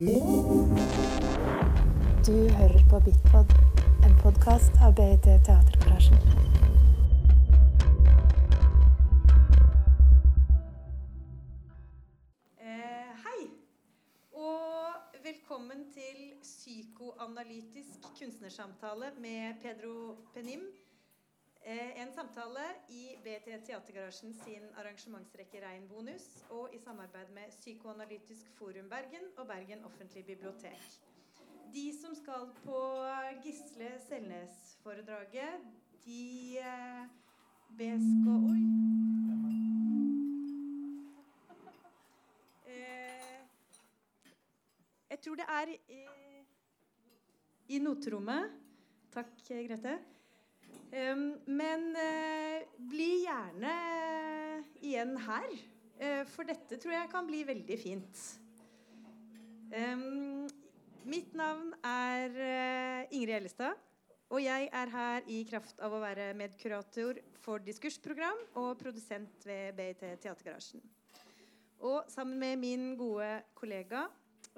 Du hører på Bitpod, en podkast av BIT Teatergarasjen. Eh, hei, og velkommen til psykoanalytisk kunstnersamtale med Pedro Penim. Eh, en samtale i BT Teatergarasjen sin arrangementsrekke Rein Bonus og i samarbeid med Psykoanalytisk Forum Bergen og Bergen Offentlig Bibliotek. De som skal på Gisle Selnes-foredraget, de eh, bes gå Oi. Eh, jeg tror det er i, i noterommet. Takk, Grete. Men eh, bli gjerne igjen her, eh, for dette tror jeg kan bli veldig fint. Mitt navn er eh, Ingrid Ellestad, og jeg er her i kraft av å være medkurator for diskursprogram og produsent ved BIT Teatergarasjen. Og sammen med min gode kollega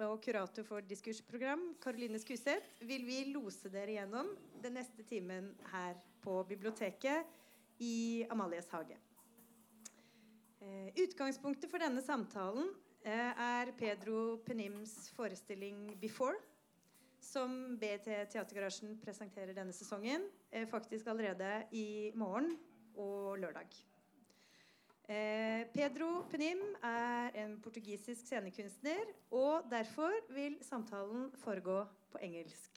og kurator for diskursprogram, Karoline Skuseth, vil vi lose dere gjennom den neste timen her på biblioteket i Amalies hage. Eh, utgangspunktet for denne samtalen eh, er Pedro Penims forestilling 'Before', som BT Teatergarasjen presenterer denne sesongen, eh, faktisk allerede i morgen og lørdag. Eh, Pedro Penim er en portugisisk scenekunstner, og derfor vil samtalen foregå på engelsk.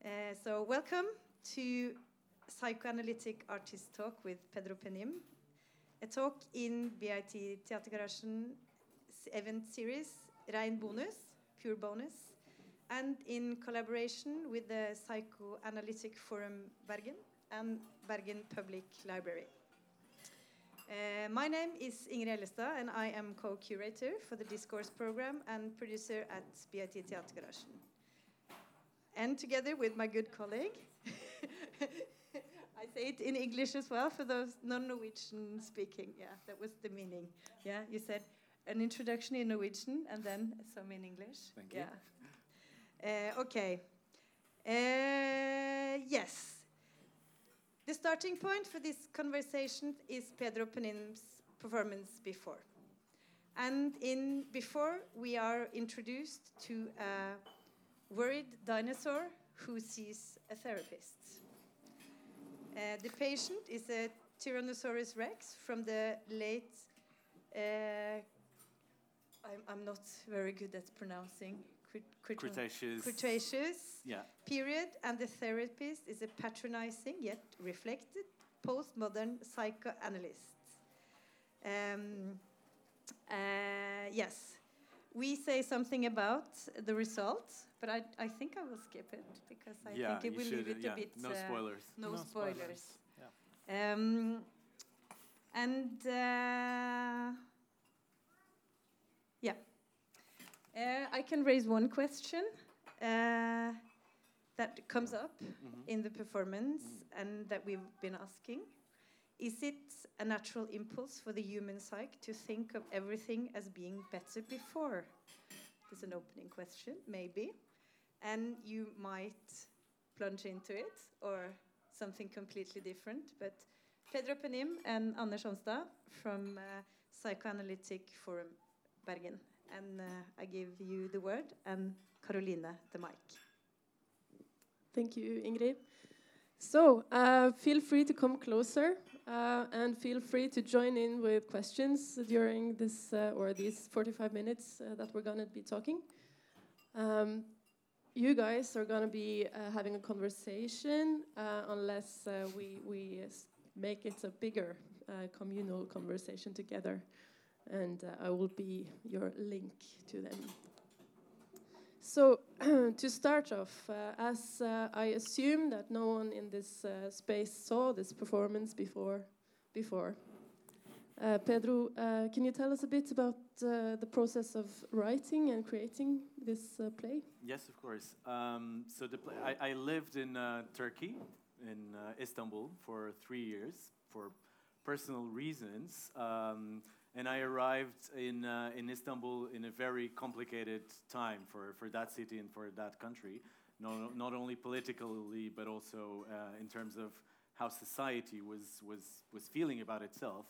Eh, so welcome to Psychoanalytic Artist Talk with Pedro Penim, a talk in BIT Teatergarasjen event series Rein Bonus, Pure Bonus, and in collaboration with the Psychoanalytic Forum Bergen and Bergen Public Library. Uh, my name is Ingrid Ellestad, and I am co-curator for the Discourse program and producer at BIT Teatergarasjen. And together with my good colleague, I say it in English as well for those non-Norwegian speaking. Yeah, that was the meaning. Yeah, you said an introduction in Norwegian and then some in English. Thank you. Yeah. Uh, okay. Uh, yes. The starting point for this conversation is Pedro Penim's performance before. And in before, we are introduced to a worried dinosaur who sees a therapist. Uh, the patient is a Tyrannosaurus rex from the late. Uh, I'm, I'm not very good at pronouncing. Cret- Cretan- Cretaceous. Cretaceous Yeah. period, and the therapist is a patronizing yet reflected postmodern psychoanalyst. Um, uh, yes, we say something about the result, but I, I think I will skip it because I yeah, think it will leave it yeah, a bit. No uh, spoilers. no spoilers. Yeah. um, and uh, yeah, uh, I can raise one question uh, that comes up Mhm. in the performance and that we've been asking. Is it a natural impulse for the human psyche to think of everything as being better before? There's an opening question, maybe. And you might plunge into it or something completely different. But Pedro Penim and Anders Onstad from uh, Psychoanalytic Forum Bergen. And uh, I give you the word and Karoline the mic. Thank you, Ingrid. So, uh, feel free to come closer uh, and feel free to join in with questions during this uh, or these 45 minutes uh, that we're going to be talking. Um, you guys are going to be uh, having a conversation unless we, we make it a bigger communal conversation together. And uh, I will be your link to them. So, to start off, uh, as uh, I assume that no one in this uh, space saw this performance before, before. Uh, Pedro, uh, can you tell us a bit about the process of writing and creating this play? Yes, of course. Um, so the pla I, I lived in Turkey, in Istanbul, for three years for personal reasons. Um, and I arrived in, uh, in Istanbul in a very complicated time for, for that city and for that country, not, not only politically, but also uh, in terms of how society was, was, was feeling about itself.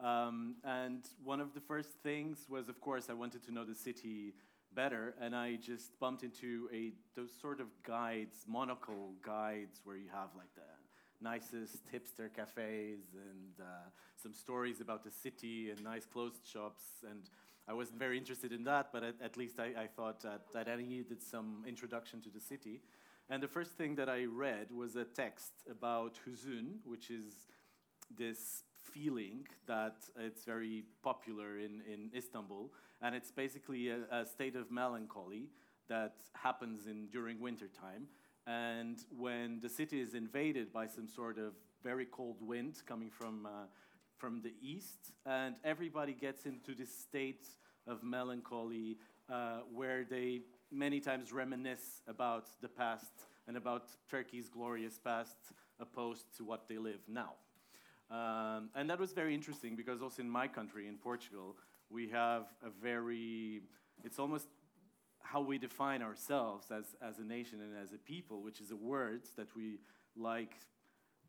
Um, and one of the first things was, of course, I wanted to know the city better, and I just bumped into a those sort of guides, monocle guides, where you have like the nicest hipster cafes and uh, some stories about the city and nice clothes shops. And I wasn't very interested in that, but at, at least I, I thought that, that I needed some introduction to the city. And the first thing that I read was a text about huzun, which is this feeling that it's very popular in, in Istanbul. And it's basically a, a state of melancholy that happens in, during wintertime. And when the city is invaded by some sort of very cold wind coming from, uh, from the east, and everybody gets into this state of melancholy uh, where they many times reminisce about the past and about Turkey's glorious past opposed to what they live now. Um, and that was very interesting because also in my country, in Portugal, we have a very, it's almost how we define ourselves as, as a nation and as a people, which is a word that we like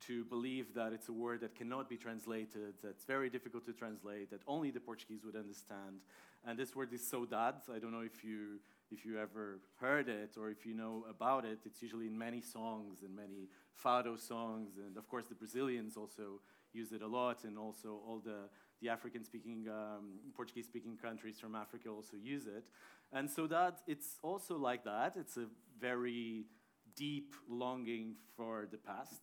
to believe that it's a word that cannot be translated, that's very difficult to translate, that only the Portuguese would understand. And this word is saudade. I don't know if you, if you ever heard it or if you know about it. It's usually in many songs and many fado songs. And of course, the Brazilians also use it a lot, and also all the, the African speaking, um, Portuguese speaking countries from Africa also use it. And so that it's also like that. It's a very deep longing for the past,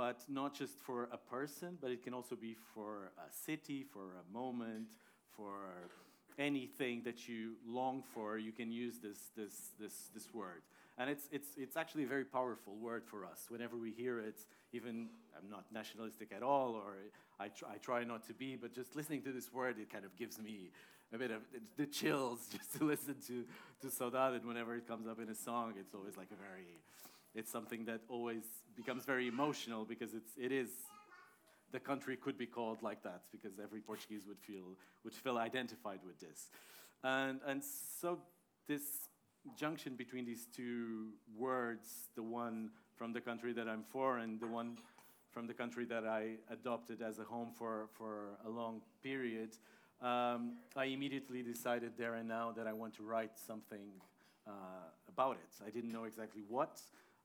but not just for a person, but it can also be for a city, for a moment, for anything that you long for. You can use this, this, this, this word. And it's, it's, it's actually a very powerful word for us. Whenever we hear it, even I'm not nationalistic at all, or I, tr- I try not to be, but just listening to this word, it kind of gives me a bit of the chills just to listen to, to Saudade. And whenever it comes up in a song, it's always like a very, it's something that always becomes very emotional because it's, it is, the country could be called like that because every Portuguese would feel, would feel identified with this. And, and so this junction between these two words, the one from the country that I'm for and the one from the country that I adopted as a home for, for a long period, um, I immediately decided there and now that I want to write something uh, about it. I didn't know exactly what,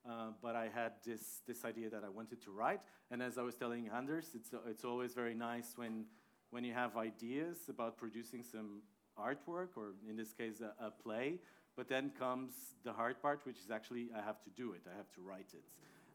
uh, but I had this, this idea that I wanted to write. And as I was telling Anders, it's, it's always very nice when, when you have ideas about producing some artwork, or in this case, a, a play, but then comes the hard part, which is actually I have to do it, I have to write it.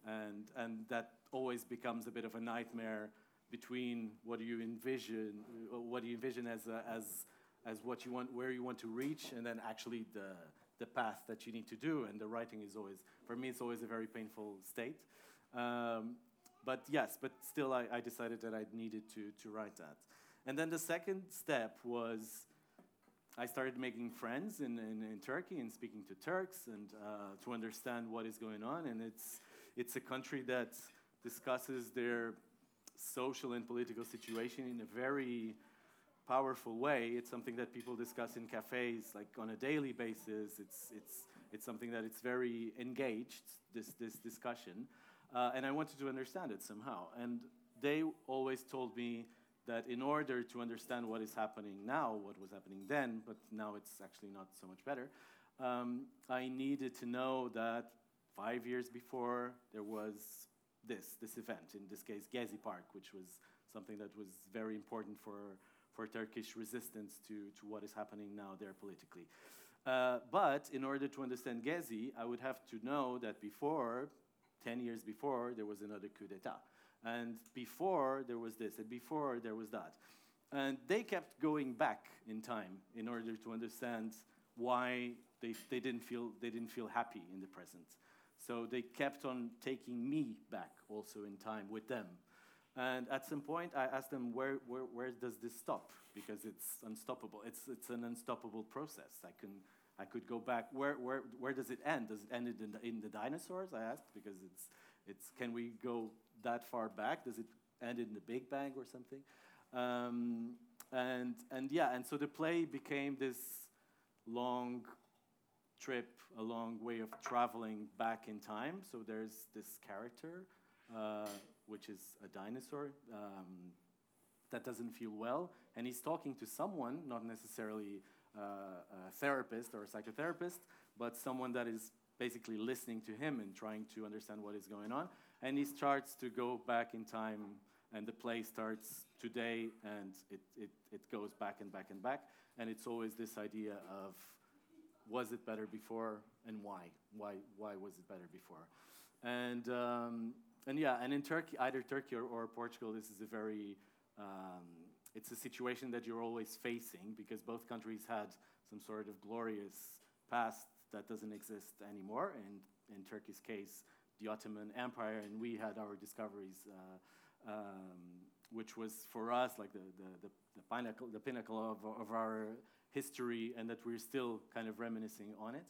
And, and that always becomes a bit of a nightmare between what do you envision, what do you envision as, a, as, as what you want, where you want to reach, and then actually the, the path that you need to do. And the writing is always, for me, it's always a very painful state. Um, but yes, but still, I, I decided that I needed to, to write that. And then the second step was I started making friends in, in, in, Turkey and speaking to Turks and uh, to understand what is going on. And it's, it's a country that discusses their social and political situation in a very powerful way. It's something that people discuss in cafes like on a daily basis. It's, it's, it's something that it's very engaged, this, this discussion. Uh, and I wanted to understand it somehow. And they always told me that in order to understand what is happening now, what was happening then, but now it's actually not so much better, um, I needed to know that five years before there was this, this event, in this case, Gezi Park, which was something that was very important for, for Turkish resistance to, to what is happening now there politically. Uh, but in order to understand Gezi, I would have to know that before, 10 years before, there was another coup d'etat. And before there was this, and before there was that. And they kept going back in time in order to understand why they, they, didn't, feel, they didn't feel happy in the present. So they kept on taking me back also in time with them. And at some point, I asked them, where, where, where does this stop? Because it's unstoppable. It's, it's an unstoppable process. I, can, I could go back. Where, where, where does it end? Does it end in the, in the dinosaurs? I asked, because it's, it's, can we go that far back? Does it end in the Big Bang or something? Um, and and yeah, and so the play became this long trip, a long way of traveling back in time. So there's this character, uh, which is a dinosaur um, that doesn't feel well, and he's talking to someone, not necessarily uh, a therapist or a psychotherapist, but someone that is basically listening to him and trying to understand what is going on. And he starts to go back in time, and the play starts today, and it, it, it goes back and back and back. And it's always this idea of was it better before and why? Why, why was it better before? And, um, and yeah, and in Turkey, either Turkey or, or Portugal, this is a very, um, it's a situation that you're always facing because both countries had some sort of glorious past that doesn't exist anymore. And in Turkey's case, the Ottoman Empire, and we had our discoveries, uh, um, which was for us like the, the, the, the pinnacle, the pinnacle of, of our history, and that we're still kind of reminiscing on it.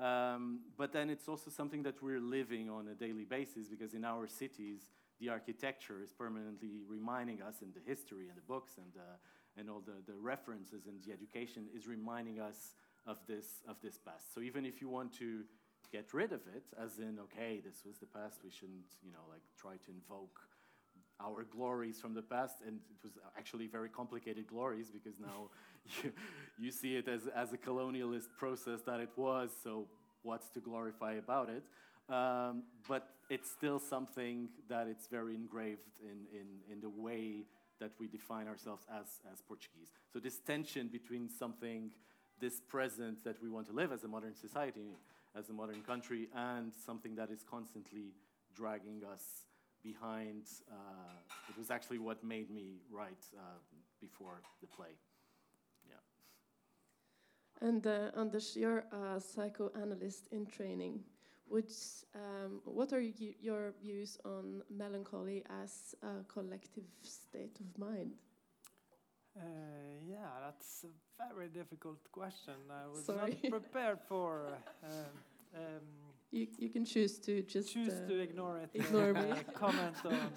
Um, but then it's also something that we're living on a daily basis because in our cities, the architecture is permanently reminding us, and the history and the books and, uh, and all the, the references and the education is reminding us of this, of this past. So even if you want to get rid of it, as in, okay, this was the past, we shouldn't, you know, like try to invoke our glories from the past, and it was actually very complicated glories because now you, you see it as, as a colonialist process that it was, so what's to glorify about it? Um, but it's still something that it's very engraved in, in, in the way that we define ourselves as, as Portuguese. So this tension between something, this present that we want to live as a modern society, as a modern country, and something that is constantly dragging us behind. Uh, it was actually what made me write uh, before the play. And uh, Anders, you're a psychoanalyst in training. Which, um, what are you, your views on melancholy as a collective state of mind? Uh, yeah, that's a very difficult question. I was Sorry. not prepared for. Uh, um, you, you can choose to just choose uh, to ignore it. ignore uh, me. comment on.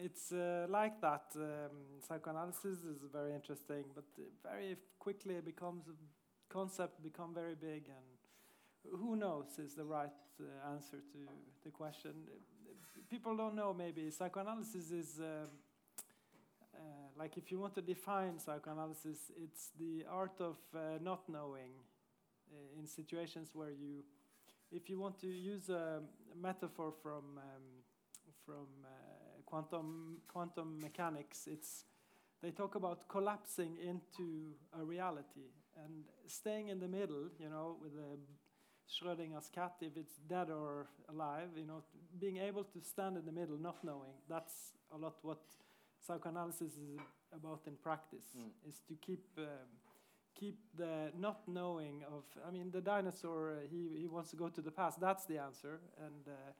It's uh, like that. Um, psychoanalysis is very interesting, but very quickly it becomes a concept become very big and who knows is the right uh, answer to the question. People don't know maybe psychoanalysis is uh, uh, like if you want to define psychoanalysis, it's the art of uh, not knowing uh, in situations where you, if you want to use a metaphor from um, from uh, quantum quantum mechanics, it's they talk about collapsing into a reality and staying in the middle, you know, with a Schrödinger's cat, if it's dead or alive, you know, being able to stand in the middle, not knowing, that's a lot what psychoanalysis is about in practice, Mm. is to keep um, keep the not knowing of. I mean, the dinosaur, uh, he he wants to go to the past. That's the answer, and. Uh,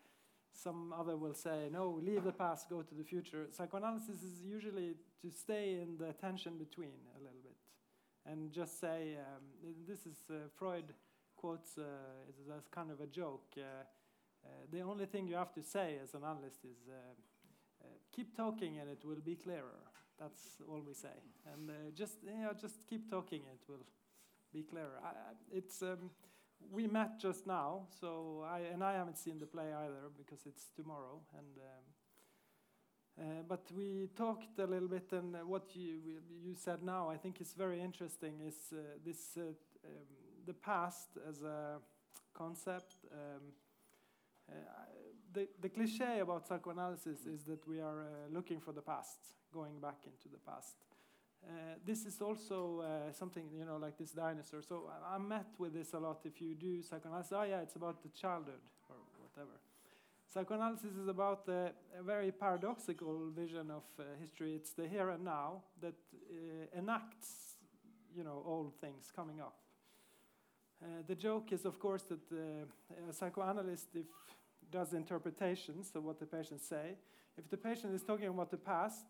some other will say, no, leave the past, go to the future. Psychoanalysis is usually to stay in the tension between a little bit and just say, um, this is uh, Freud quotes uh, as kind of a joke. Uh, uh, the only thing you have to say as an analyst is uh, uh, keep talking and it will be clearer. That's all we say. And just you know, just keep talking, it will be clearer. I- it's um, we met just now, so I and I haven't seen the play either because it's tomorrow. And um, uh, but we talked a little bit, and what you you said now, I think is very interesting. Is uh, this uh, um, the past as a concept? Um, uh, the the cliche about psychoanalysis is that we are uh, looking for the past, going back into the past. Uh, this is also uh, something you know, like this dinosaur. So I, met with this a lot. If you do psychoanalysis, oh yeah, it's about the childhood or whatever. Psychoanalysis is about the, a very paradoxical vision of uh, history. It's the here and now that uh, enacts, you know, old things coming up. Uh, the joke is, of course, that a psychoanalyst if does interpretations of what the patients say. If the patient is talking about the past,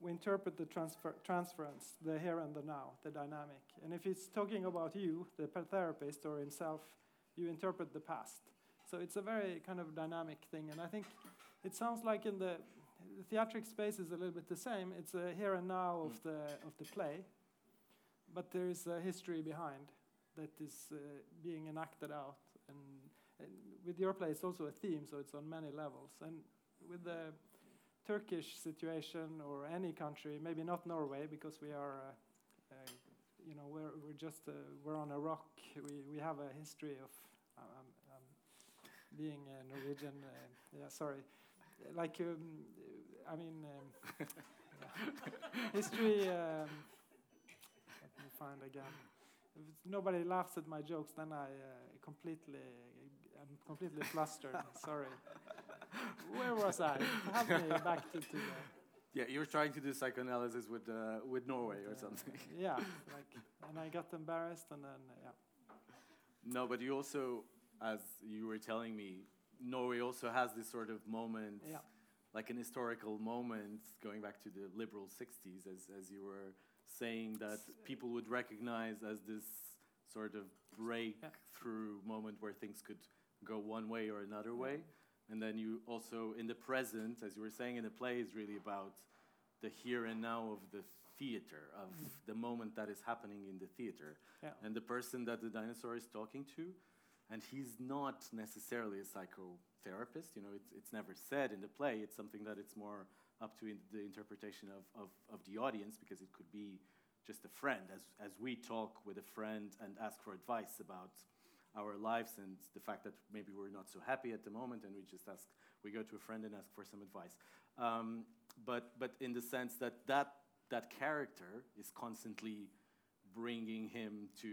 we interpret the transfer, transference, the here and the now, the dynamic. And if he's talking about you, the therapist, or himself, you interpret the past. So it's a very kind of dynamic thing. And I think it sounds like in the the theatric space is a little bit the same. It's a here and now of the of the play, but there is a history behind that is uh, being enacted out. And, and with your play, it's also a theme, so it's on many levels. And with the Turkish situation or any country, maybe not Norway, because we are, uh, uh, you know, we're we're just uh, we're on a rock. We we have a history of um, um, being a Norwegian. Uh, yeah, sorry, like um, I mean, um, history. Um, let me find again. If nobody laughs at my jokes, then I uh, completely, I'm completely flustered. Sorry. Where was I? Have me back to, to the. Yeah, you were trying to do psychoanalysis with uh, with Norway or something. Yeah, like, and I got embarrassed, and then yeah. No, but you also, as you were telling me, Norway also has this sort of moment, Yeah. like an historical moment, going back to the liberal 60s, as, as you were saying, that people would recognize as this sort of breakthrough moment where things could go one way or another way. And then you also, in the present, as you were saying in the play, is really about the here and now of the theater, of mm-hmm. the moment that is happening in the theater. Yeah. And the person that the dinosaur is talking to, and he's not necessarily a psychotherapist, you know, it's, it's never said in the play, it's something that it's more up to in the interpretation of, of, of the audience, because it could be just a friend, as, as we talk with a friend and ask for advice about our lives and the fact that maybe we're not so happy at the moment and we just ask we go to a friend and ask for some advice um, but but in the sense that that that character is constantly bringing him to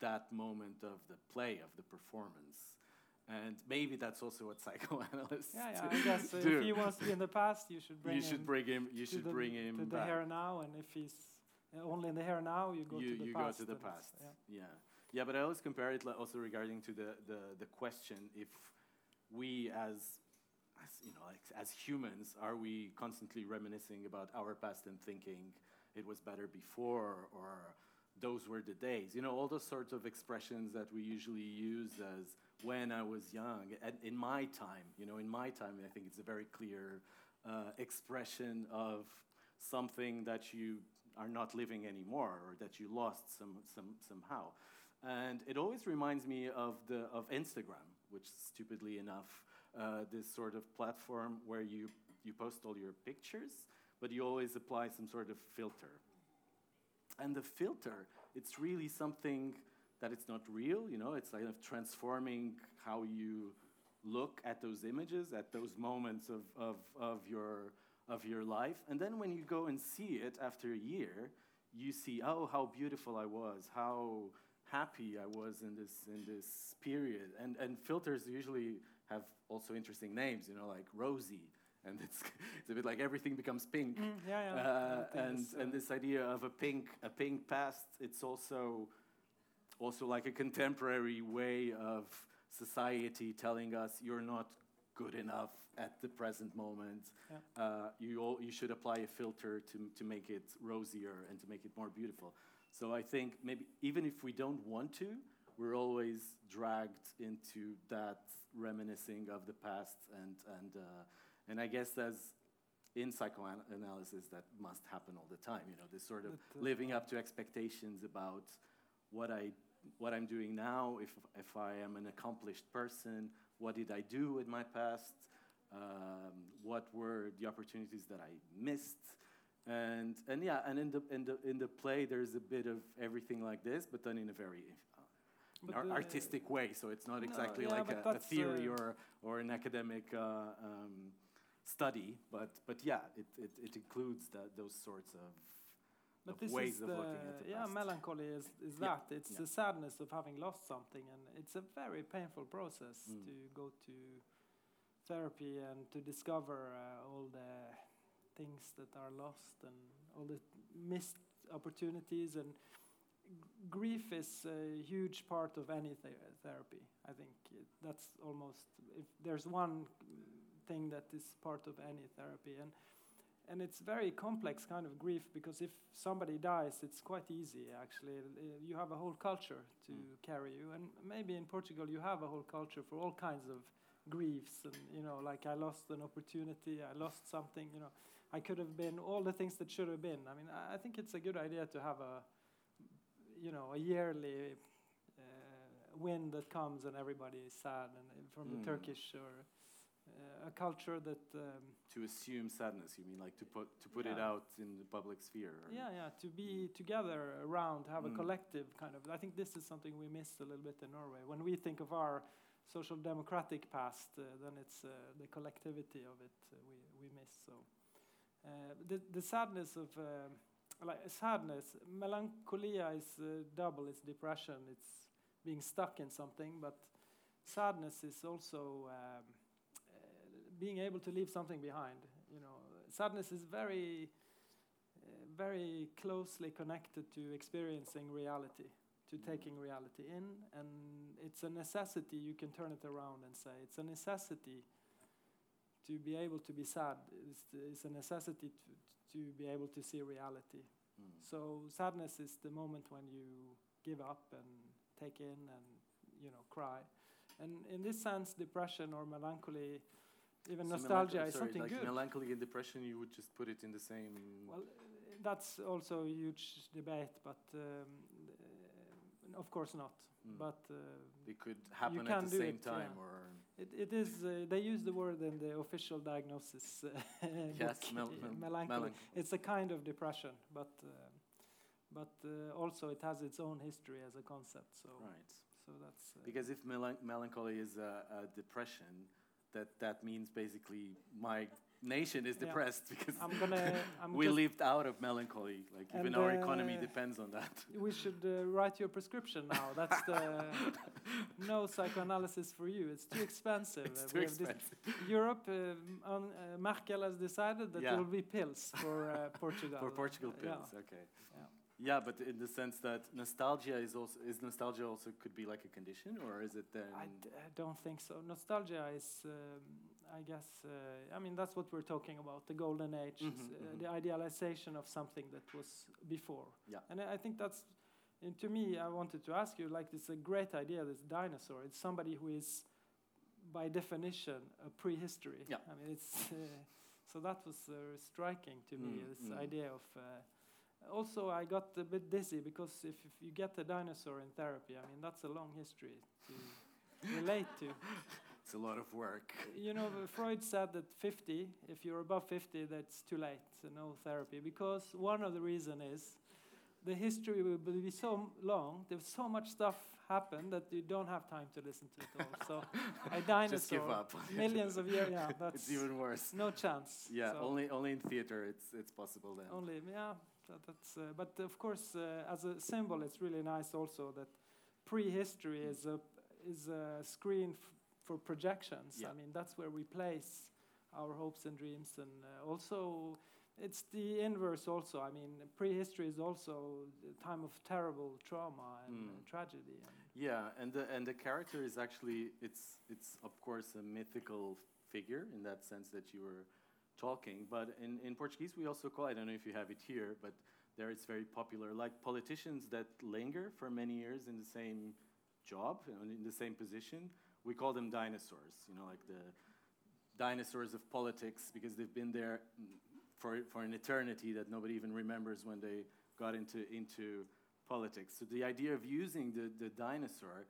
that moment of the play of the performance and maybe that's also what psychoanalysts Yeah, yeah. I guess uh, do. if he wants to be in the past, you should bring you him. should bring him you should the, bring him to the back here and now, and if he's uh, only in the here and now, you go you, to the you past. You go to the past. yeah. Yeah. Yeah, But I always compare it also regarding to the, the, the question if we as as you know like as humans are we constantly reminiscing about our past and thinking it was better before or those were the days you know all those sorts of expressions that we usually use as when i was young and in my time you know in my time i think it's a very clear uh, expression of something that you are not living anymore or that you lost some, some, somehow. And it always reminds me of, the, of Instagram, which stupidly enough, uh, this sort of platform where you, you post all your pictures, but you always apply some sort of filter. And the filter, it's really something that it's not real, you know, it's kind of transforming how you look at those images, at those moments of, of, of, your, of your life. And then when you go and see it after a year, you see, oh, how beautiful I was, how happy I was in this, in this period. And, and filters usually have also interesting names, you know, like Rosie. And it's, it's a bit like everything becomes pink. Mm, yeah, yeah. Uh, and, uh, and this idea of a pink, a pink past, it's also, also like a contemporary way of society telling us you're not good enough at the present moment. Yeah. Uh, you, all, you should apply a filter to, to make it rosier and to make it more beautiful. So I think maybe even if we don't want to, we're always dragged into that reminiscing of the past and, and, uh, and I guess as in psychoanalysis that must happen all the time, you know, this sort of But, uh, living up to expectations about what I what I'm doing now, if if I am an accomplished person, what did I do with my past? Um, what were the opportunities that I missed? And and yeah, and in the in the in the play, there's a bit of everything like this, but done in a very uh, ar- artistic way. So it's not No, exactly yeah, like a, a theory uh, or or an academic uh, um, study, but but yeah, it it, it includes that those sorts of But this ways is of the, looking at the yeah, past. melancholy is, is Yeah, that. It's yeah. the sadness of having lost something, and it's a very painful process Mm. to go to therapy and to discover uh, all the things that are lost and all the missed opportunities. And grief is a huge part of any th- therapy. I think it, that's almost if there's one thing that is part of any therapy and and it's very complex kind of grief because if somebody dies it's quite easy actually Uh, you have a whole culture to Mm. carry you and maybe in portugal you have a whole culture for all kinds of griefs and you know like I lost an opportunity, I lost something, you know. I could have been all the things that should have been. I mean, I, think it's a good idea to have a you know a yearly uh, wind that comes and everybody is sad and uh, from Mm. the Turkish or uh, a culture that um, To assume sadness, you mean like to put to put it out in the public sphere? Yeah, yeah, to be together around, have Mm. a collective kind of. I think this is something we miss a little bit in Norway. When we think of our social democratic past, uh, then it's uh, the collectivity of it uh, we, we miss. So the, the sadness of, um like sadness, melancholia is uh, double, it's depression, it's being stuck in something, but sadness is also um, uh, being able to leave something behind. You know, sadness is very uh, very closely connected to experiencing reality, to taking reality in, and it's a necessity. You can turn it around and say it's a necessity to be able to be sad. is, it's a necessity to, to be able to see reality. Mm. So sadness is the moment when you give up and take in and you know cry. And in this sense, depression or melancholy, even So nostalgia melancho- is something like good. melancholy and depression, you would just put it in the same. Well, that's also a huge debate, but um, of course not. Mm. But uh, it could happen at the same it, time, yeah. or it, it is. Uh, they use the word in the official diagnosis. Uh, yes, mel- mel- melancholy. melanch- It's a kind of depression, but uh, but uh, also it has its own history as a concept. So right. so that's uh, Because if melan- melancholy is a, a depression, that that means basically my nation is Yeah. depressed because I'm gonna. I'm we lived out of melancholy. Like even our economy uh, depends on that. We should uh, write your prescription now. That's the no psychoanalysis for you. It's too expensive. it's Uh, too we have this- expensive Europe, um, on, uh, Merkel has decided that Yeah. there will be pills for uh, Portugal. for Portugal pills. Yeah. Okay. Yeah. Yeah, but in the sense that nostalgia is also is nostalgia also could be like a condition, or is it then? I, d- I don't think so. Nostalgia is, um, I guess, uh, I mean, that's what we're talking about the golden age, Mhm, is, uh, mhm. the idealization of something that was before. Yeah. And I think that's, and to me, I wanted to ask you like, it's a great idea, this dinosaur. It's somebody who is, by definition, a prehistory. Yeah. I mean, it's, uh, so that was uh, striking to me, Mm, this mm. idea of. Uh, also, I got a bit dizzy because if, if you get a dinosaur in therapy, I mean, that's a long history to relate to. It's a lot of work. You know, Freud said that 50, if you're above 50, that's too late, so no therapy. Because one of the reason is the history will be so long, there's so much stuff happened that you don't have time to listen to it all. So a dinosaur, Just give up. millions of years, yeah, that's it's even worse. no chance. Yeah, So only only in theater it's it's possible then. only, yeah, that, that's. Uh, but of course, uh, as a symbol, it's really nice also that prehistory is a is a screen f- for projections. Yeah. I mean, that's where we place our hopes and dreams, and uh, also it's the inverse. Also, I mean, prehistory is also a time of terrible trauma and Mm. tragedy. And Yeah, and the and the character is actually it's it's of course a mythical figure in that sense that you were talking. But in, in Portuguese we also call I don't know if you have it here, but there it's very popular. Like politicians that linger for many years in the same job in the same position, we call them dinosaurs. You know, like the dinosaurs of politics because they've been there for for an eternity that nobody even remembers when they got into into politics. So the idea of using the, the dinosaur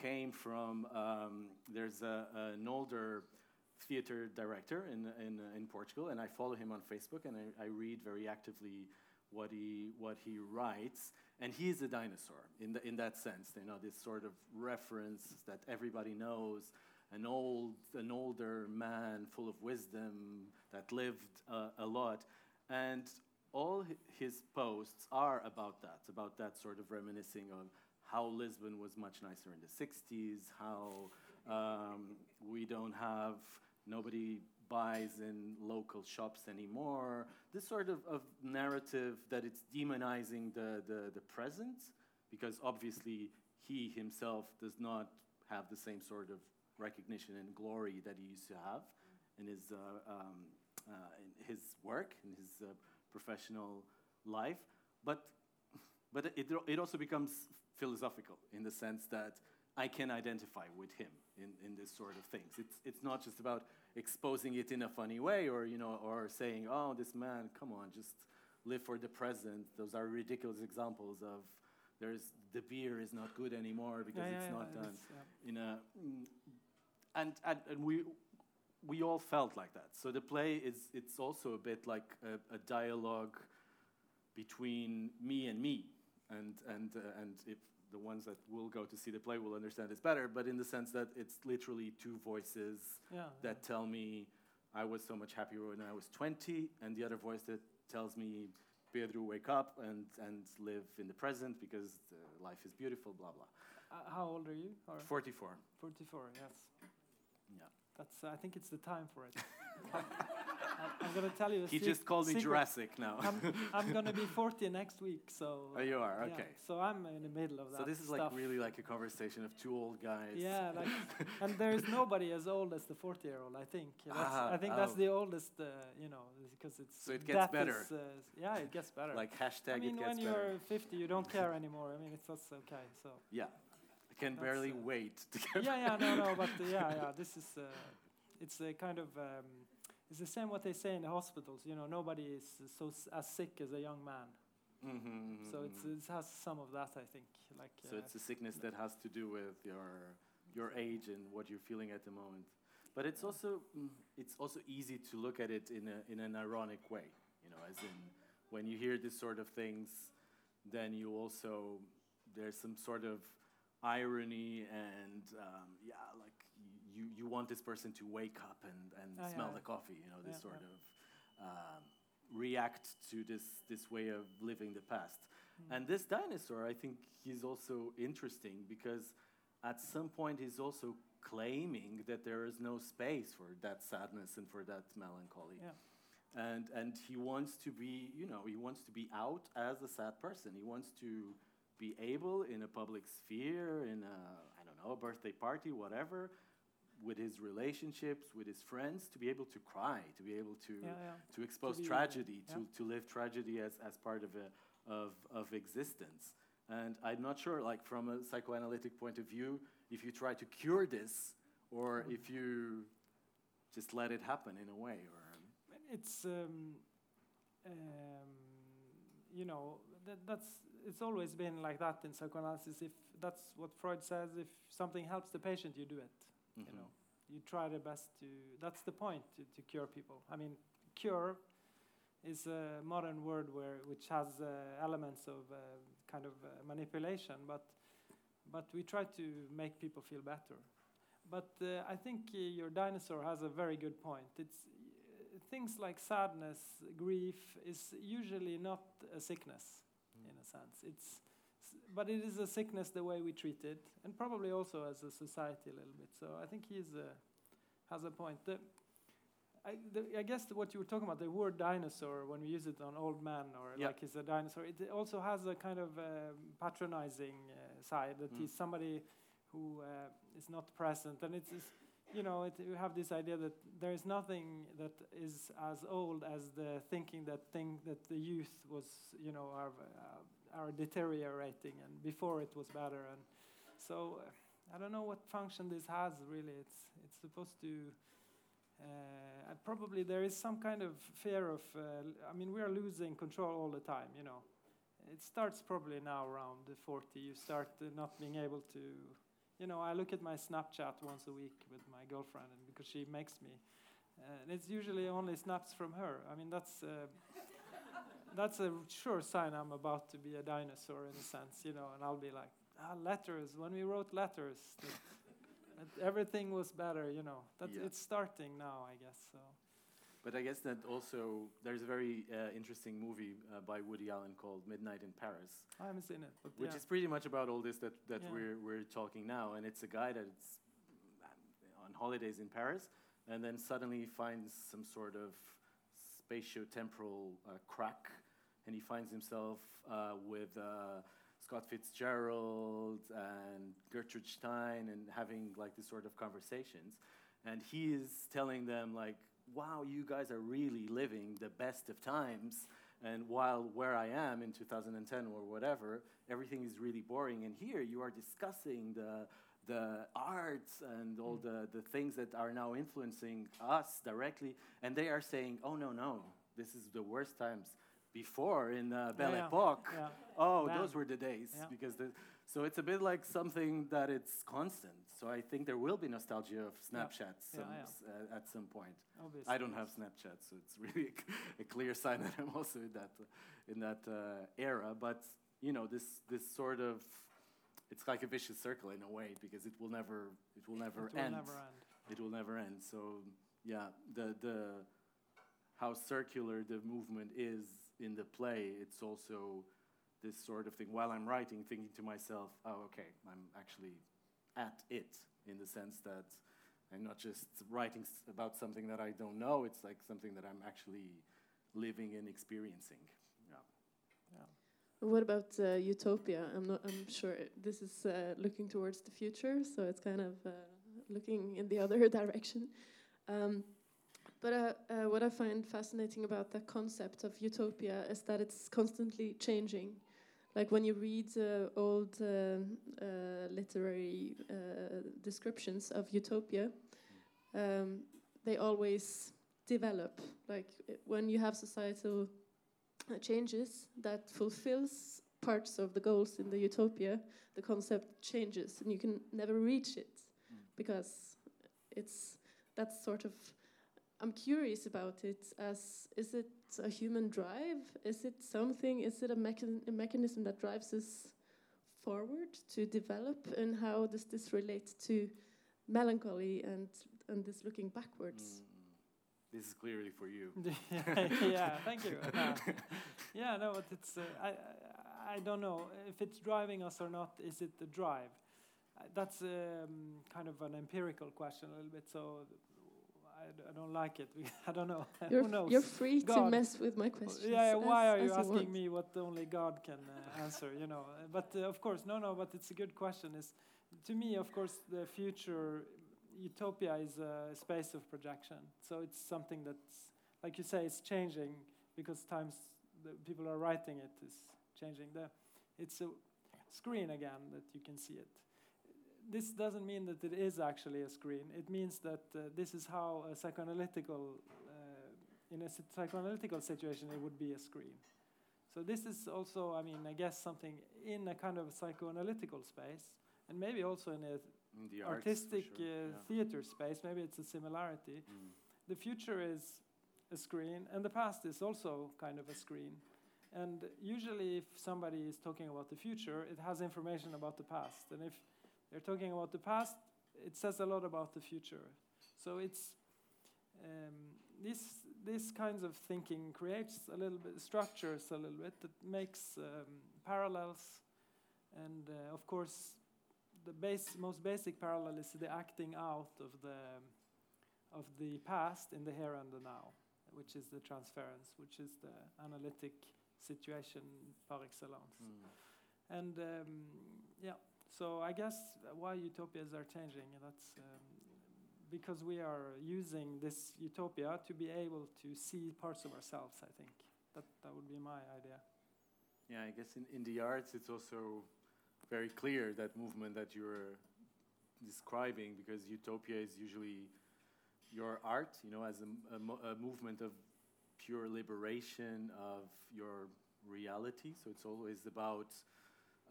came from um, there's a, an older theater director in, in, in Portugal, and I follow him on Facebook, and I, I read very actively what he, what he writes. And he is a dinosaur in, the, in that sense, you know, this sort of reference that everybody knows, an, old, an older man full of wisdom that lived uh, a lot. And all his posts are about that, about that sort of reminiscing of how Lisbon was much nicer in the 60s, how um, we don't have, nobody buys in local shops anymore. This sort of, of narrative that it's demonizing the, the, the present, because obviously he himself does not have the same sort of recognition and glory that he used to have in his, uh, um, uh, in his work, in his uh, professional life. But, but it, it also becomes philosophical in the sense that I can identify with him in, in this sort of things. It's, it's not just about exposing it in a funny way or, you know, or saying, oh, this man, come on, just live for the present. Those are ridiculous examples of there's the beer is not good anymore because Yeah, it's yeah, not yeah, done in a mm, and, and and we we all felt like that. So the play is it's also a bit like a, a dialogue between me and me, and and uh, and if the ones that will go to see the play will understand this better, but in the sense that it's literally two voices Yeah, that tell me I was so much happier when I was 20, and the other voice that tells me Pedro, wake up and and live in the present because uh, life is beautiful, blah blah. Uh, how old are you? Or 44. 44. Yes. Yeah. That's. I think it's the time for it. I'm, gonna tell you. He just called me secret. Jurassic now. I'm, I'm gonna be 40 next week, so. oh, you are yeah, okay. so I'm in the middle of that. So this is like really like a conversation of two old guys. Yeah, like, and there is nobody as old as the 40 year old. I think. That's, Ah, I think that's oh. the oldest. Uh, you know, because it's. So it gets better. is, uh, yeah, it gets better. Like hashtag I mean, it when gets you're better. 50, you don't care anymore. I mean, it's that's okay. So. Yeah. I can That's, barely uh, wait to get yeah, yeah, no, no, but yeah, yeah. This is. Uh, it's a kind of. Um, it's the same what they say in the hospitals. You know, nobody is so as sick as a young man. Mhm, So it's, mhm. it has some of that, I think. Like. so uh, it's a sickness that has to do with your your age and what you're feeling at the moment. But it's also mm, it's also easy to look at it in a in an ironic way. You know, as in when you hear this sort of things, then you also there's some sort of irony and um, yeah, like you you want this person to wake up and and yeah, smell yeah. the coffee. You know, this Yeah, sort yeah. of um, react to this this way of living the past. Hmm. And this dinosaur, I think he's also interesting because at some point he's also claiming that there is no space for that sadness and for that melancholy. Yeah. And and he wants to be, you know, he wants to be out as a sad person. He wants to be able in a public sphere, in a I don't know, a birthday party, whatever, with his relationships, with his friends, to be able to cry, to be able to yeah, yeah. to expose uh, tragedy, yeah. to, to live tragedy as, as part of, a, of, of existence. And I'm not sure, like from a psychoanalytic point of view, if you try to cure this or Mm. if you just let it happen in a way. Or, it's um, um, you know that, that's it's always been like that in psychoanalysis. If that's what Freud says, if something helps the patient, you do it. You Mhm. know, you try the best to. That's the point to, to cure people. I mean, cure is a modern word where which has uh, elements of uh, kind of uh, manipulation, but but we try to make people feel better. But uh, I think uh, your dinosaur has a very good point. It's uh, things like sadness, grief is usually not a sickness in a sense. It's but it is a sickness the way we treat it, and probably also as a society a little bit. So I think he's uh, has a point. The, I, the, I guess what you were talking about, the word dinosaur, when we use it on old man or Yeah. like he's a dinosaur, it also has a kind of um, patronizing uh, side that Mm. he's somebody who uh, is not present. And it's, it's you know, it, you have this idea that there is nothing that is as old as the thinking that thing that the youth was, you know, are, uh, are deteriorating and before it was better. And so uh, I don't know what function this has really. It's, it's supposed to. Uh, probably there is some kind of fear of. Uh, I mean, we are losing control all the time. You know, it starts probably now around the 40. You start uh, not being able to. You know, I look at my Snapchat once a week with my girlfriend, and because she makes me, uh, and it's usually only snaps from her. I mean, that's. Uh, that's a sure sign I'm about to be a dinosaur in a sense, you know, and I'll be like, ah, letters. When we wrote letters, that, that everything was better, you know. That's Yeah. it's starting now, I guess. So but I guess that also there's a very uh, interesting movie uh, by Woody Allen called Midnight in Paris, I haven't seen it, which is pretty much about all this that, that Yeah. we're, we're talking now. And it's a guy that's um, on holidays in Paris and then suddenly finds some sort of spatio-temporal uh, crack and he finds himself uh, with uh, Scott Fitzgerald and Gertrude Stein and having like this sort of conversations. And he is telling them like, wow, you guys are really living the best of times. And while where I am in 2010 or whatever, everything is really boring. And here you are discussing the, the arts and all the, the things that are now influencing us directly, and they are saying, oh, no, no, this is the worst times. Before in uh, Belle Yeah, Epoque, yeah. oh, Bam. those were the days. Yeah. Because the, so it's a bit like something that it's constant. So I think there will be nostalgia of Snapchat some, uh, at some point. Obviously. I don't have Snapchat, so it's really a clear sign that I'm also in that in that uh, era. But you know, this this sort of it's like a vicious circle in a way because it will never it will never It will end. never end. It will never end. So yeah, the the how circular the movement is in the play, it's also this sort of thing. While I'm writing, thinking to myself, oh, okay, I'm actually at it in the sense that I'm not just writing about something that I don't know. It's like something that I'm actually living and experiencing. What about uh, utopia? I'm not. I'm sure this is uh, looking towards the future, so it's kind of uh, looking in the other direction. Um, but uh, uh, what I find fascinating about the concept of utopia is that it's constantly changing. Like when you read uh, old literary descriptions of utopia, um, they always develop. Like when you have societal changes that fulfills parts of the goals in the utopia, the concept changes and you can never reach it Mm. because it's that's sort of I'm curious about it as is it a human drive? Is it something is it a, mechan- a mechanism that drives us forward to develop and how does this relate to melancholy and and this looking backwards? Mm. This is clearly for you. yeah, thank you. Uh, yeah, no, but it's uh, I, I I don't know if it's driving us or not. Is it the drive? Uh, that's um, kind of an empirical question a little bit. So I, d- I don't like it. I don't know. You're, Who knows? you're free to mess with my questions. Yeah, yeah, why as- are you asking want. me what only God can uh, answer? You know, Uh, but uh, of course, no, no. But it's a good question. Is to me, of course, the future utopia is a space of projection. So it's something that's, like you say, it's changing because times the people are writing it is changing. The it's a screen again that you can see it. This doesn't mean that it is actually a screen. It means that uh, this is how a psychoanalytical uh, in a psychoanalytical situation, it would be a screen. So this is also, I mean, I guess something in a kind of psychoanalytical space, and maybe also in a the artistic sure, uh, yeah. theater space. Maybe it's a similarity. Mm. The future is a screen, and the past is also kind of a screen. And usually, if somebody is talking about the future, it has information about the past. And if they're talking about the past, it says a lot about the future. So it's um, this this kinds of thinking creates a little bit structures a little bit that makes um, parallels, and uh, of course, the base most basic parallel is the acting out of the of the past in the here and the now, which is the transference, which is the analytic situation par excellence. Mm. And um, yeah, so I guess why utopias are changing, that's um, because we are using this utopia to be able to see parts of ourselves, I think. That, that would be my idea. Yeah, I guess in, in the arts it's also very clear that movement that you're describing because utopia is usually your art, you know, as a, a a movement of pure liberation of your reality. So it's always about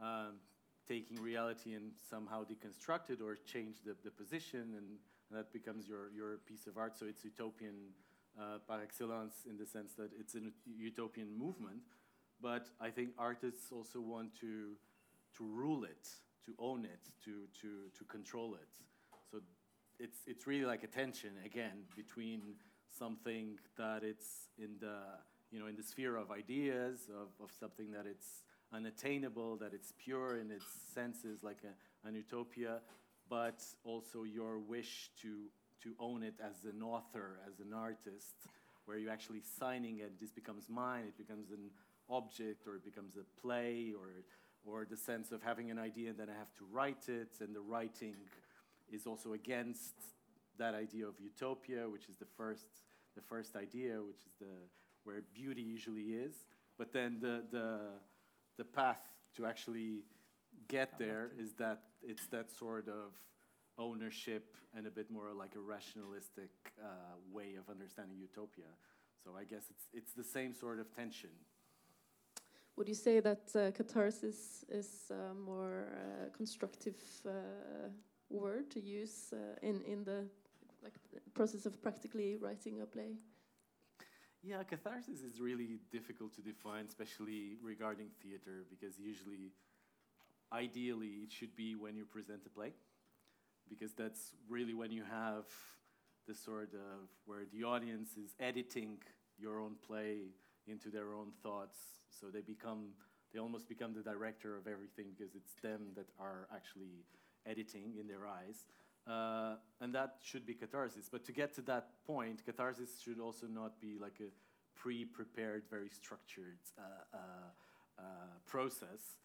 um, taking reality and somehow deconstruct it or change the, the position, and, that becomes your, your piece of art. So it's utopian uh, par excellence in the sense that it's a utopian movement. But I think artists also want to to rule it, to own it, to to to control it. So it's it's really like a tension again between something that it's in the you know in the sphere of ideas of, of something that it's unattainable, that it's pure in its senses, like a, an utopia, but also your wish to to own it as an author, as an artist, where you're actually signing it. This becomes mine. It becomes an object, or it becomes a play, or or the sense of having an idea and then I have to write it, and the writing is also against that idea of utopia, which is the first the first idea, which is the where beauty usually is. But then the the the path to actually get there is that it's that sort of ownership and a bit more like a rationalistic uh, way of understanding utopia. So I guess it's it's the same sort of tension. Would you say that uh, catharsis is a more uh, constructive uh, word to use uh, in in the like process of practically writing a play? Yeah, catharsis is really difficult to define, especially regarding theater, because usually, ideally, it should be when you present a play, because that's really when you have the sort of where the audience is editing your own play into their own thoughts, so they become they almost become the director of everything because it's them that are actually editing in their eyes. Uh, and that should be catharsis. But to get to that point, catharsis should also not be like a pre-prepared, very structured uh, uh, uh, process.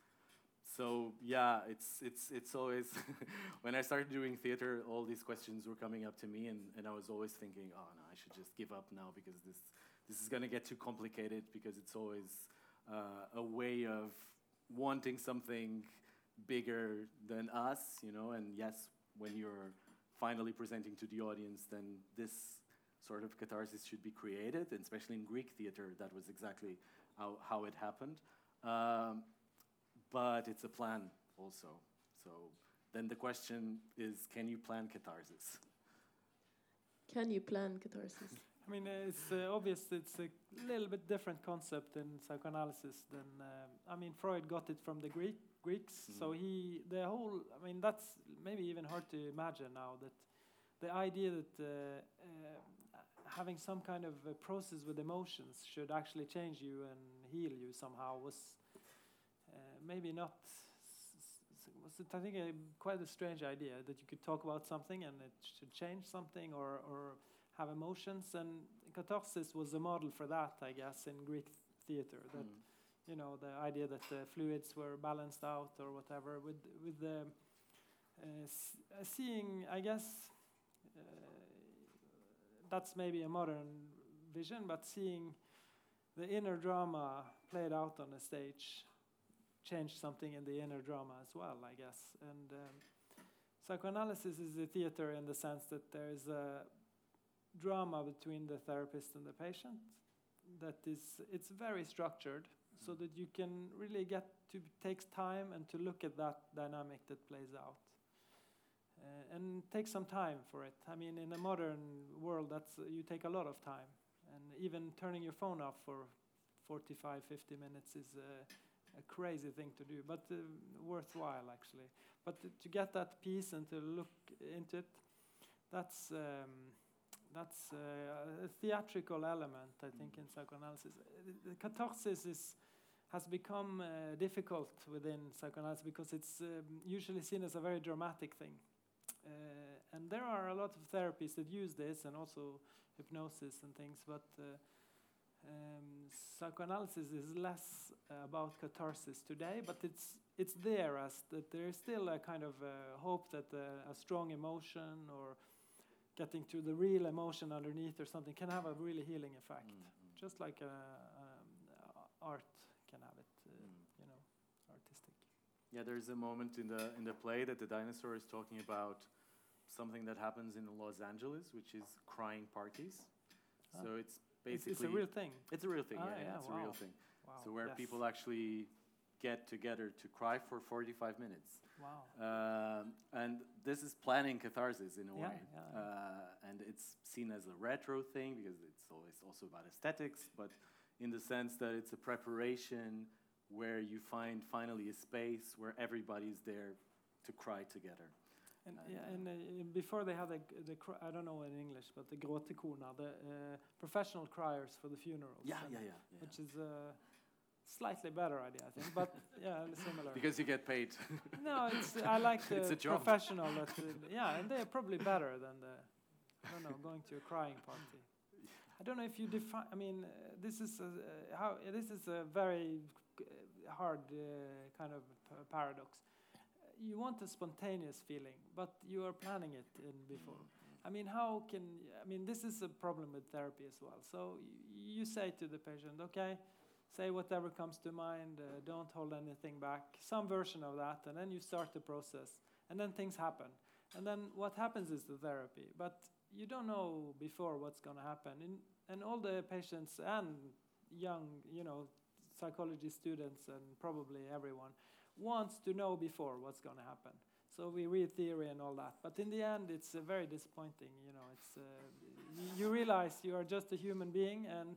So yeah, it's it's it's always when I started doing theater, all these questions were coming up to me, and, and I was always thinking, oh no, I should just give up now because this this is gonna get too complicated because it's always uh, a way of wanting something bigger than us, you know. And yes, when you're finally presenting to the audience, then this sort of catharsis should be created, and especially in Greek theater, that was exactly how, how it happened. Um, but it's a plan also. So then the question is can you plan catharsis? Can you plan catharsis? I mean, uh, it's uh, obvious it's a little bit different concept in psychoanalysis than um, I mean Freud got it from the Greek Greeks. So he the whole I mean that's maybe even hard to imagine now that the idea that uh, uh, having some kind of a process with emotions should actually change you and heal you somehow was uh, maybe not was it, I think a, quite a strange idea that you could talk about something and it should change something or or have emotions and catharsis was a model for that I guess in Greek theater that Mm. you know the idea that the fluids were balanced out or whatever with with the uh, uh, seeing I guess uh, that's maybe a modern vision but seeing the inner drama played out on the stage changed something in the inner drama as well I guess and um, psychoanalysis is a theater in the sense that there is a drama between the therapist and the patient that is it's very structured so that you can really get to takes time and to look at that dynamic that plays out. Uh, and take some time for it. I mean in a modern world that's you take a lot of time. And even turning your phone off for 45 50 minutes is a, a crazy thing to do but uh, worthwhile actually. But to- to get that peace and to look into it that's um, that's a theatrical element, I think, in psychoanalysis. Uh, The catharsis is, has become uh, difficult within psychoanalysis because it's um, usually seen as a very dramatic thing. Uh, and there are a lot of therapies that use this and also hypnosis and things, but uh, um, psychoanalysis is less uh, about catharsis today, but it's it's there as that there is still a kind of uh, hope that uh, a strong emotion or getting to the real emotion underneath or something can have a really healing effect, Mm, mm. just like uh, um, art can have it, uh, Mm. you know, artistic. Yeah, there's a moment in the in the play that the dinosaur is talking about something that happens in Los Angeles, which is crying parties. Ah. So it's It's, basically it's a real thing. It's a real thing. Ah, yeah, yeah, yeah, it's a real thing. Wow. So where yes. people actually get together to cry for 45 minutes. Wow. Um, and this is planning catharsis in a Yeah, way. yeah. Uh, and it's seen as a retro thing because it's always also about aesthetics, but in the sense that it's a preparation where you find finally a space where everybody's there to cry together. And, And, yeah, uh, and uh, before they had the, the I don't know in English, but the gråtekona, the uh, professional criers for the funerals. Yeah, yeah, yeah. yeah. Which is a slightly better idea, I think, but yeah, similar. Because you get paid. no, it's I like the It's professional. That, uh, yeah, and they're probably better than the I don't know going to a crying party. I don't know if you define. I mean, uh, this is a, uh, how this is a very uh, hard uh, kind of p- paradox. You want a spontaneous feeling, but you are planning it in before. I mean, how can I mean this is a problem with therapy as well. So y- you say to the patient, okay, say whatever comes to mind. Uh, don't hold anything back. Some version of that, and then you start the process, and then things happen. And then what happens is the therapy, but you don't know before what's going to happen. In, and all the patients and young, you know, psychology students and probably everyone wants to know before what's going to happen. So we read theory and all that, but in the end, it's uh, very disappointing. You know, it's uh, you realize you are just a human being, and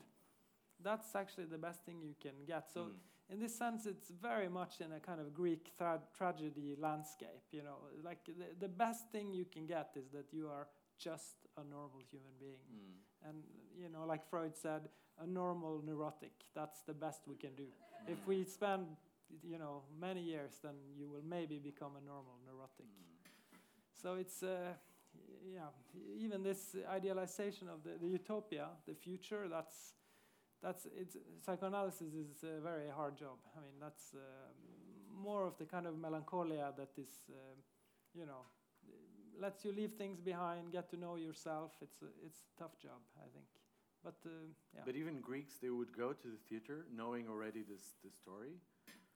that's actually the best thing you can get. So. Mm. In this sense, it's very much in a kind of Greek tra tragedy landscape. You know, like the, the best thing you can get is that you are just a normal human being. Mm. And you know, like Freud said, a normal neurotic. That's the best we can do. Mm. If we spend, you know, many years, then you will maybe become a normal neurotic. Mm. So it's, uh, yeah, even this idealization of the, the utopia, the future. That's that's it's psychoanalysis is a very hard job. I mean, that's uh, more of the kind of melancholia that is, uh, you know, lets you leave things behind, get to know yourself. It's a, it's a tough job, I think. But uh, yeah, But even Greeks, they would go to the theater knowing already this the story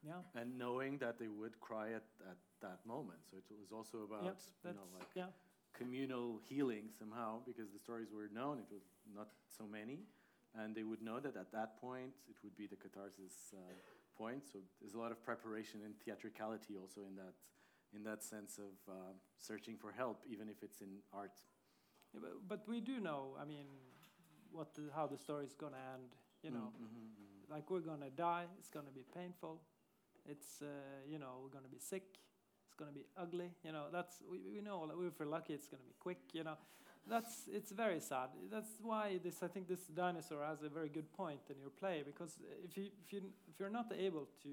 yeah, and knowing that they would cry at, at that moment. So it was also about yeah, you know like yeah, communal healing somehow because the stories were known. It was not so many, and they would know that at that point it would be the catharsis uh, point. So there's a lot of preparation and theatricality also in that in that sense of uh, searching for help, even if it's in art. Yeah, but, but we do know. I mean, what the, how the story's gonna end. You know, Mm, mhm, mhm. like we're gonna die. It's gonna be painful. It's uh, you know we're gonna be sick. It's gonna be ugly. You know that's we, we know we're lucky it's gonna be quick. You know, that's it's very sad. That's why this I think this dinosaur has a very good point in your play because if you if you if you're not able to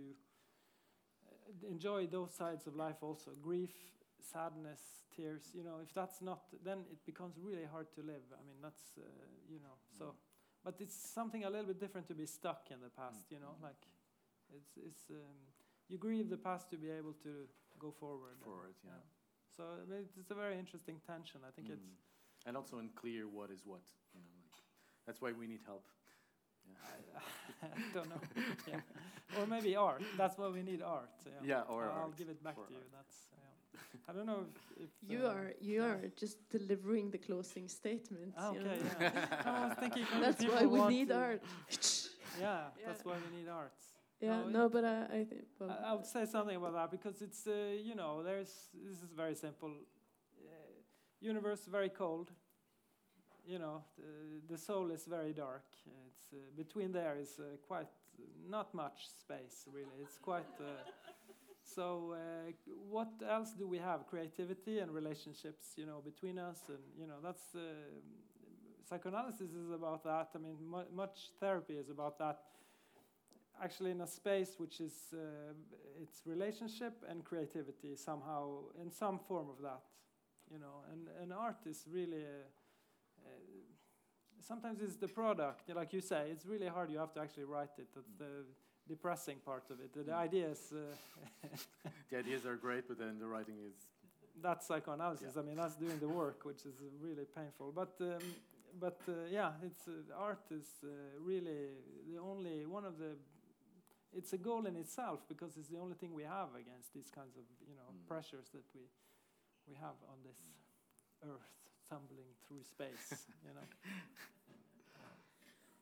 uh, enjoy those sides of life also grief sadness tears you know if that's not then it becomes really hard to live i mean that's uh, you know so but it's something a little bit different to be stuck in the past you know like it's it's um, you grieve the past to be able to go forward Forward, yeah. so I mean, it's a very interesting tension i think it's Mm. And also unclear what is what. You know, like that's why we need help. Yeah. I don't know yeah. or maybe art that's why we need art yeah, Yeah, or I'll, I'll art, give it back or to you art. that's yeah. i don't know if, if You uh, are you yeah. are just delivering the closing statement. Ah, you okay know. yeah I was thinking That's why we need art. Yeah, Yeah. that's why we need art. Yeah, No, no, but I, I think well, I, I would say something about that because it's uh, you know there's this is very simple. Universe very cold. You know the, the soul is very dark. It's uh, between there is uh, quite not much space really. It's quite. Uh, so uh, what else do we have? Creativity and relationships, you know, between us, and you know that's uh, psychoanalysis is about that. I mean, mu- much therapy is about that. Actually, in a space which is uh, it's relationship and creativity somehow in some form of that, you know. And and art is really. Uh, uh, Sometimes it's the product, like you say. It's really hard. You have to actually write it. That's the depressing part of it. The, Mm. idea is uh, the ideas are great, but then the writing is that's psychoanalysis. Yeah. I mean, that's doing the work, which is really painful. But um, but uh, yeah, it's uh, art is uh, really the only one of the. It's a goal in itself because it's the only thing we have against these kinds of you know Mm. pressures that we we have on this earth tumbling through space. you know.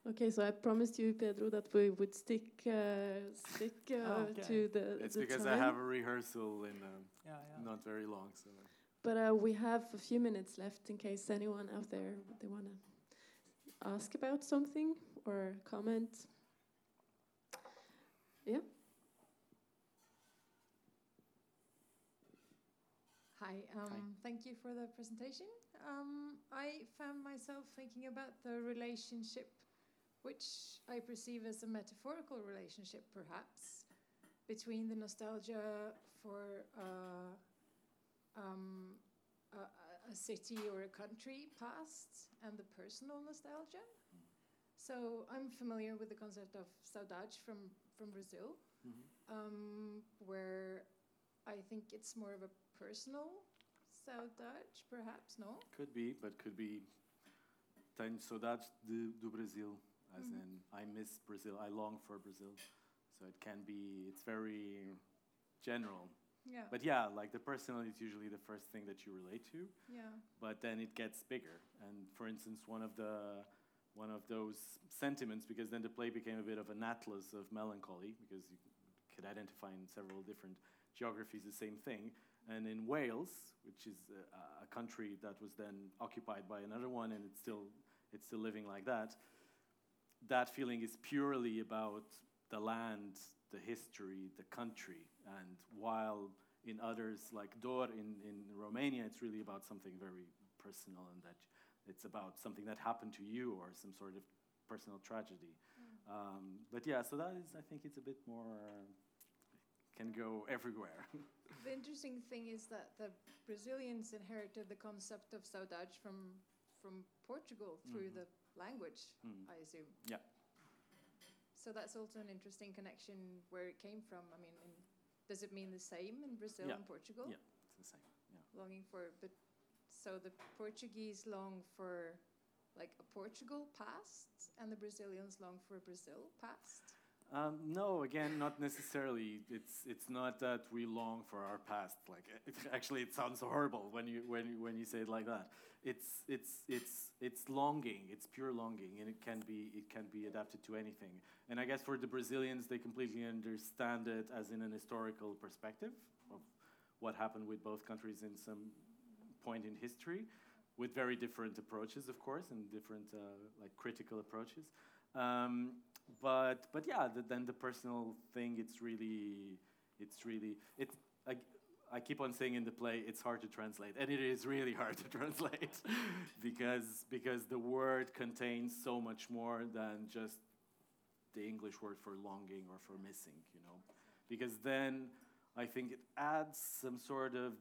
okay. So I promised you, Pedro, that we would stick uh, stick uh, okay. to the it's the because time. I have a rehearsal in um, Yeah, yeah. not very long, so But uh, we have a few minutes left in case anyone out there they want to ask about something or comment. Yeah. Hi, um, thank you for the presentation. Um, I found myself thinking about the relationship, which I perceive as a metaphorical relationship, perhaps, between the nostalgia for uh, um, a, a- city or a country past and the personal nostalgia. So I'm familiar with the concept of saudade from, from Brazil um, where I think it's more of a personal saudade, perhaps, no? could be, but could be. Tenho saudades de, do Brasil. as Mhm. in I miss Brazil, I long for Brazil. So it can be, it's very general. Yeah. But yeah, like the personal is usually the first thing that you relate to, yeah. but then it gets bigger. And for instance, one of the one of those sentiments, because then the play became a bit of an atlas of melancholy, because you could identify in several different geographies the same thing. And in Wales, which is a, a country that was then occupied by another one, and it's still it's still living like that. That feeling is purely about the land, the history, the country, and while in others like Dor in, in Romania, it's really about something very personal and that it's about something that happened to you or some sort of personal tragedy. Um, but yeah, so that is, I think it's a bit more, can go everywhere. The interesting thing is that the Brazilians inherited the concept of saudade from from Portugal through Mhm. the language, Mm. I assume. Yeah. So that's also an interesting connection where it came from. I mean, in, does it mean the same in Brazil Yeah. and Portugal? Yeah. It's the same. Yeah. Longing for, but so the Portuguese long for like a Portugal past, and the Brazilians long for a Brazil past. Um, no, again, not necessarily. It's it's not that we long for our past. Like, it, actually, it sounds horrible when you when when you say it like that. It's it's it's it's longing. It's pure longing, and it can be it can be adapted to anything. And I guess for the Brazilians, they completely understand it as in an historical perspective of what happened with both countries in some point in history, with very different approaches, of course, and different uh, like critical approaches. Um, but but yeah, the, then the personal thing, it's really it's really it's I, I keep on saying in the play it's hard to translate, and it is really hard to translate because because the word contains so much more than just the English word for longing or for missing, you know, because then I think it adds some sort of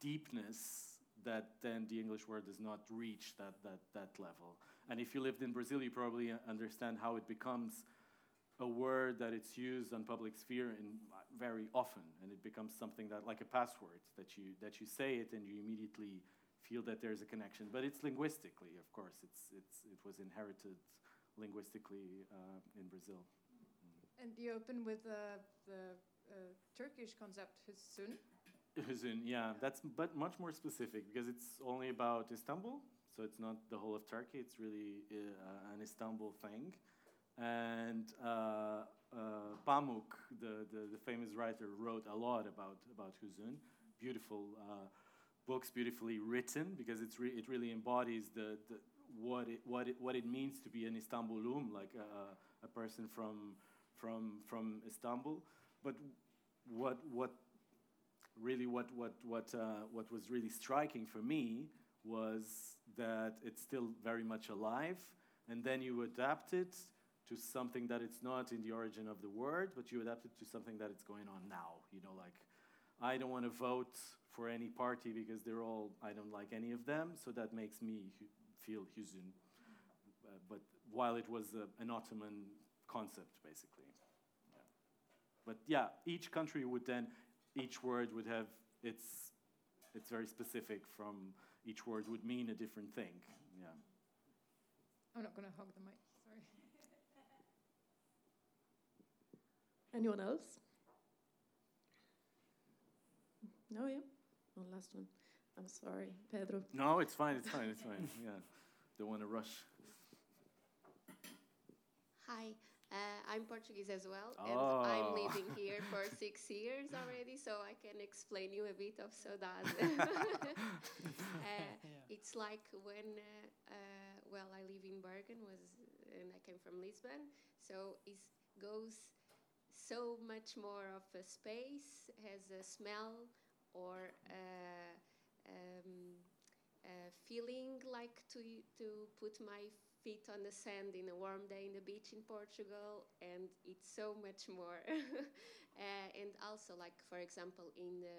deepness that then the English word does not reach that, that, that level. And if you lived in Brazil, you probably understand how it becomes a word that it's used on public sphere in uh, very often, and it becomes something that like a password that you that you say it and you immediately feel that there's a connection. But it's linguistically, of course, it's it's it was inherited linguistically uh, in Brazil. And you open with uh, the uh, Turkish concept Hüsn. Huzun, yeah, that's but much more specific because it's only about Istanbul, so it's not the whole of Turkey. It's really uh, an Istanbul thing, and uh, uh, Pamuk, the, the the famous writer, wrote a lot about about Huzun. Beautiful uh, books, beautifully written because it's re- it really embodies the, the what it what it what it means to be an Istanbullu, like a, a person from from from Istanbul, but what what really what what what uh, what was really striking for me was that it's still very much alive, and then you adapt it to something that it's not in the origin of the word, but you adapt it to something that it's going on now. You know, like I don't want to vote for any party because they're all I don't like any of them, so that makes me feel huzun. Uh, but while it was uh, an Ottoman concept, basically. Yeah. But yeah, each country would then each word would have its it's very specific from each word would mean a different thing yeah I'm not going to hog the mic. Sorry. Anyone else? No, yeah. One last one. I'm sorry, Pedro. no it's fine it's fine it's fine yeah don't want to rush Hi, uh, I'm Portuguese as well, and Oh. I'm living here for six years already, so I can explain you a bit of saudade. uh, it's like when, uh, uh, well, I live in Bergen, was and I came from Lisbon, so it goes so much more of a space, has a smell or uh, um, a feeling like to to put my feet on the sand in a warm day in the beach in Portugal, and it's so much more. uh, and also, like for example, in the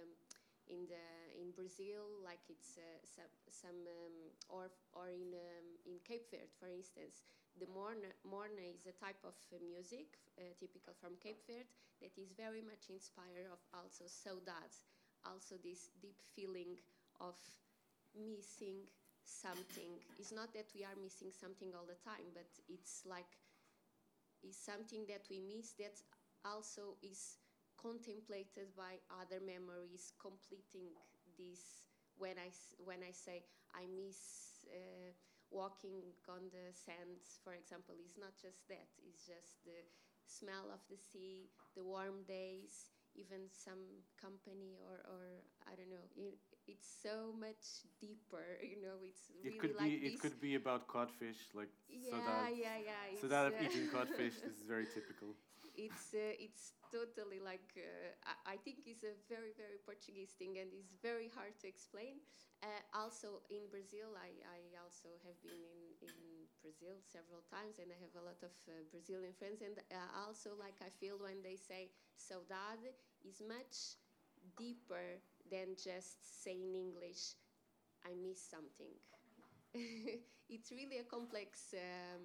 in the in Brazil, like it's uh, some, some um, or or in um, in Cape Verde, for instance, the morna morna is a type of uh, music uh, typical from Cape Verde that is very much inspired of also saudade, also this deep feeling of missing something. It's not that we are missing something all the time, but it's like is something that we miss that also is contemplated by other memories completing this when I, when I say I miss uh, walking on the sands, for example, it's not just that, it's just the smell of the sea, the warm days, even some company or, or I don't know. It, it's so much deeper, you know. It's really It could like be. It could be about codfish, like yeah, so that. yeah, yeah. So that of uh, eating codfish. This is very typical. it's uh, it's totally like uh, I, I think it's a very very Portuguese thing and it's very hard to explain. Uh, also in Brazil, I, I also have been in, in Brazil several times and I have a lot of uh, Brazilian friends and uh, also like I feel when they say saudade is much deeper than just saying English. I miss something. it's really a complex um,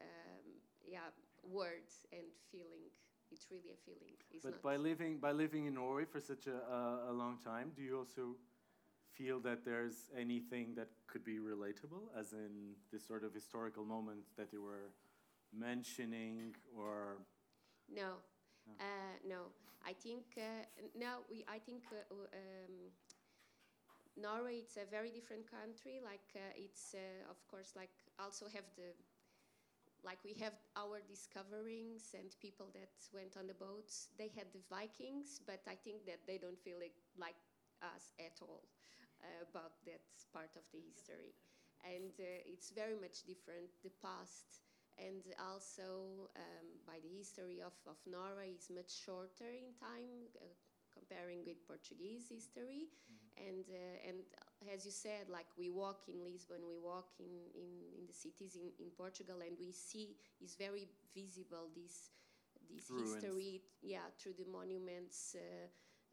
um, yeah word and feeling. It's really a feeling. It's But by living by living in Norway for such a, a, a long time, do you also feel that there's anything that could be relatable, as in this sort of historical moment that you were mentioning, or No, No. uh, no. I think uh, n- no. We I think uh, um, Norway. It's a very different country. Like uh, it's uh, of course like also have the like we have our discoverings and people that went on the boats. They had the Vikings, but I think that they don't feel it like us at all uh, about that part of the history. And uh, it's very much different. The past and also um, by the history of, of Norway is much shorter in time uh, comparing with Portuguese history. And uh, and as you said like we walk in Lisbon we walk in, in, in the cities in, in Portugal and we see is very visible this this Ruins. history yeah through the monuments uh,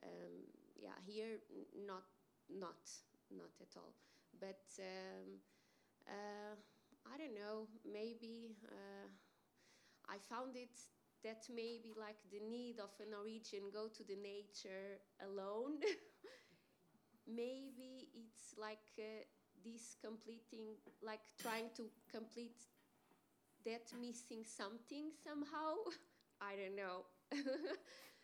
um, yeah here not not not at all. But um, uh, I don't know. Maybe uh, I found it that maybe like the need of a Norwegian go to the nature alone. maybe it's like uh, this completing, like trying to complete that missing something somehow. I don't know.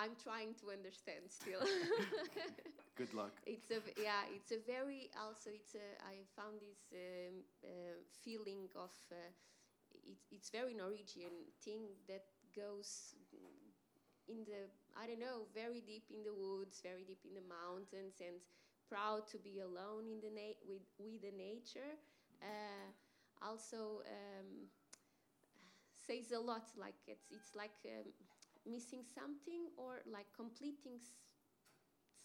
I'm trying to understand still. good luck. it's a yeah it's a very also it's a i found this um, uh, feeling of uh, it's it's very norwegian thing that goes in the i don't know very deep in the woods very deep in the mountains and proud to be alone in the na- with with the nature uh, also um, says a lot like it's it's like um, missing something or like completing s-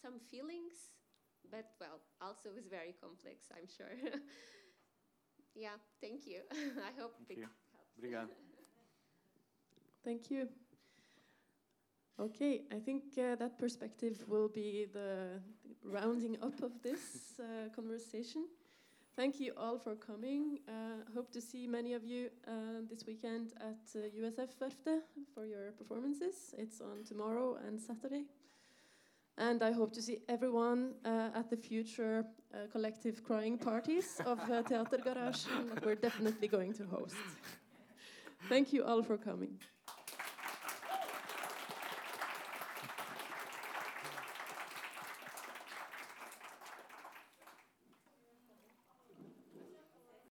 some feelings, but well, also is very complex, I'm sure. yeah, thank you. I hope Thank it you. helps. Obrigado. Thank you. Okay, I think uh, that perspective will be the rounding up of this uh, conversation. Thank you all for coming. Uh, hope to see many of you uh, this weekend at uh, USF Verftet for your performances. It's on tomorrow and Saturday. And I hope to see everyone uh, at the future uh, collective crying parties of uh, Teatergarasjen that we're definitely going to host. Thank you all for coming.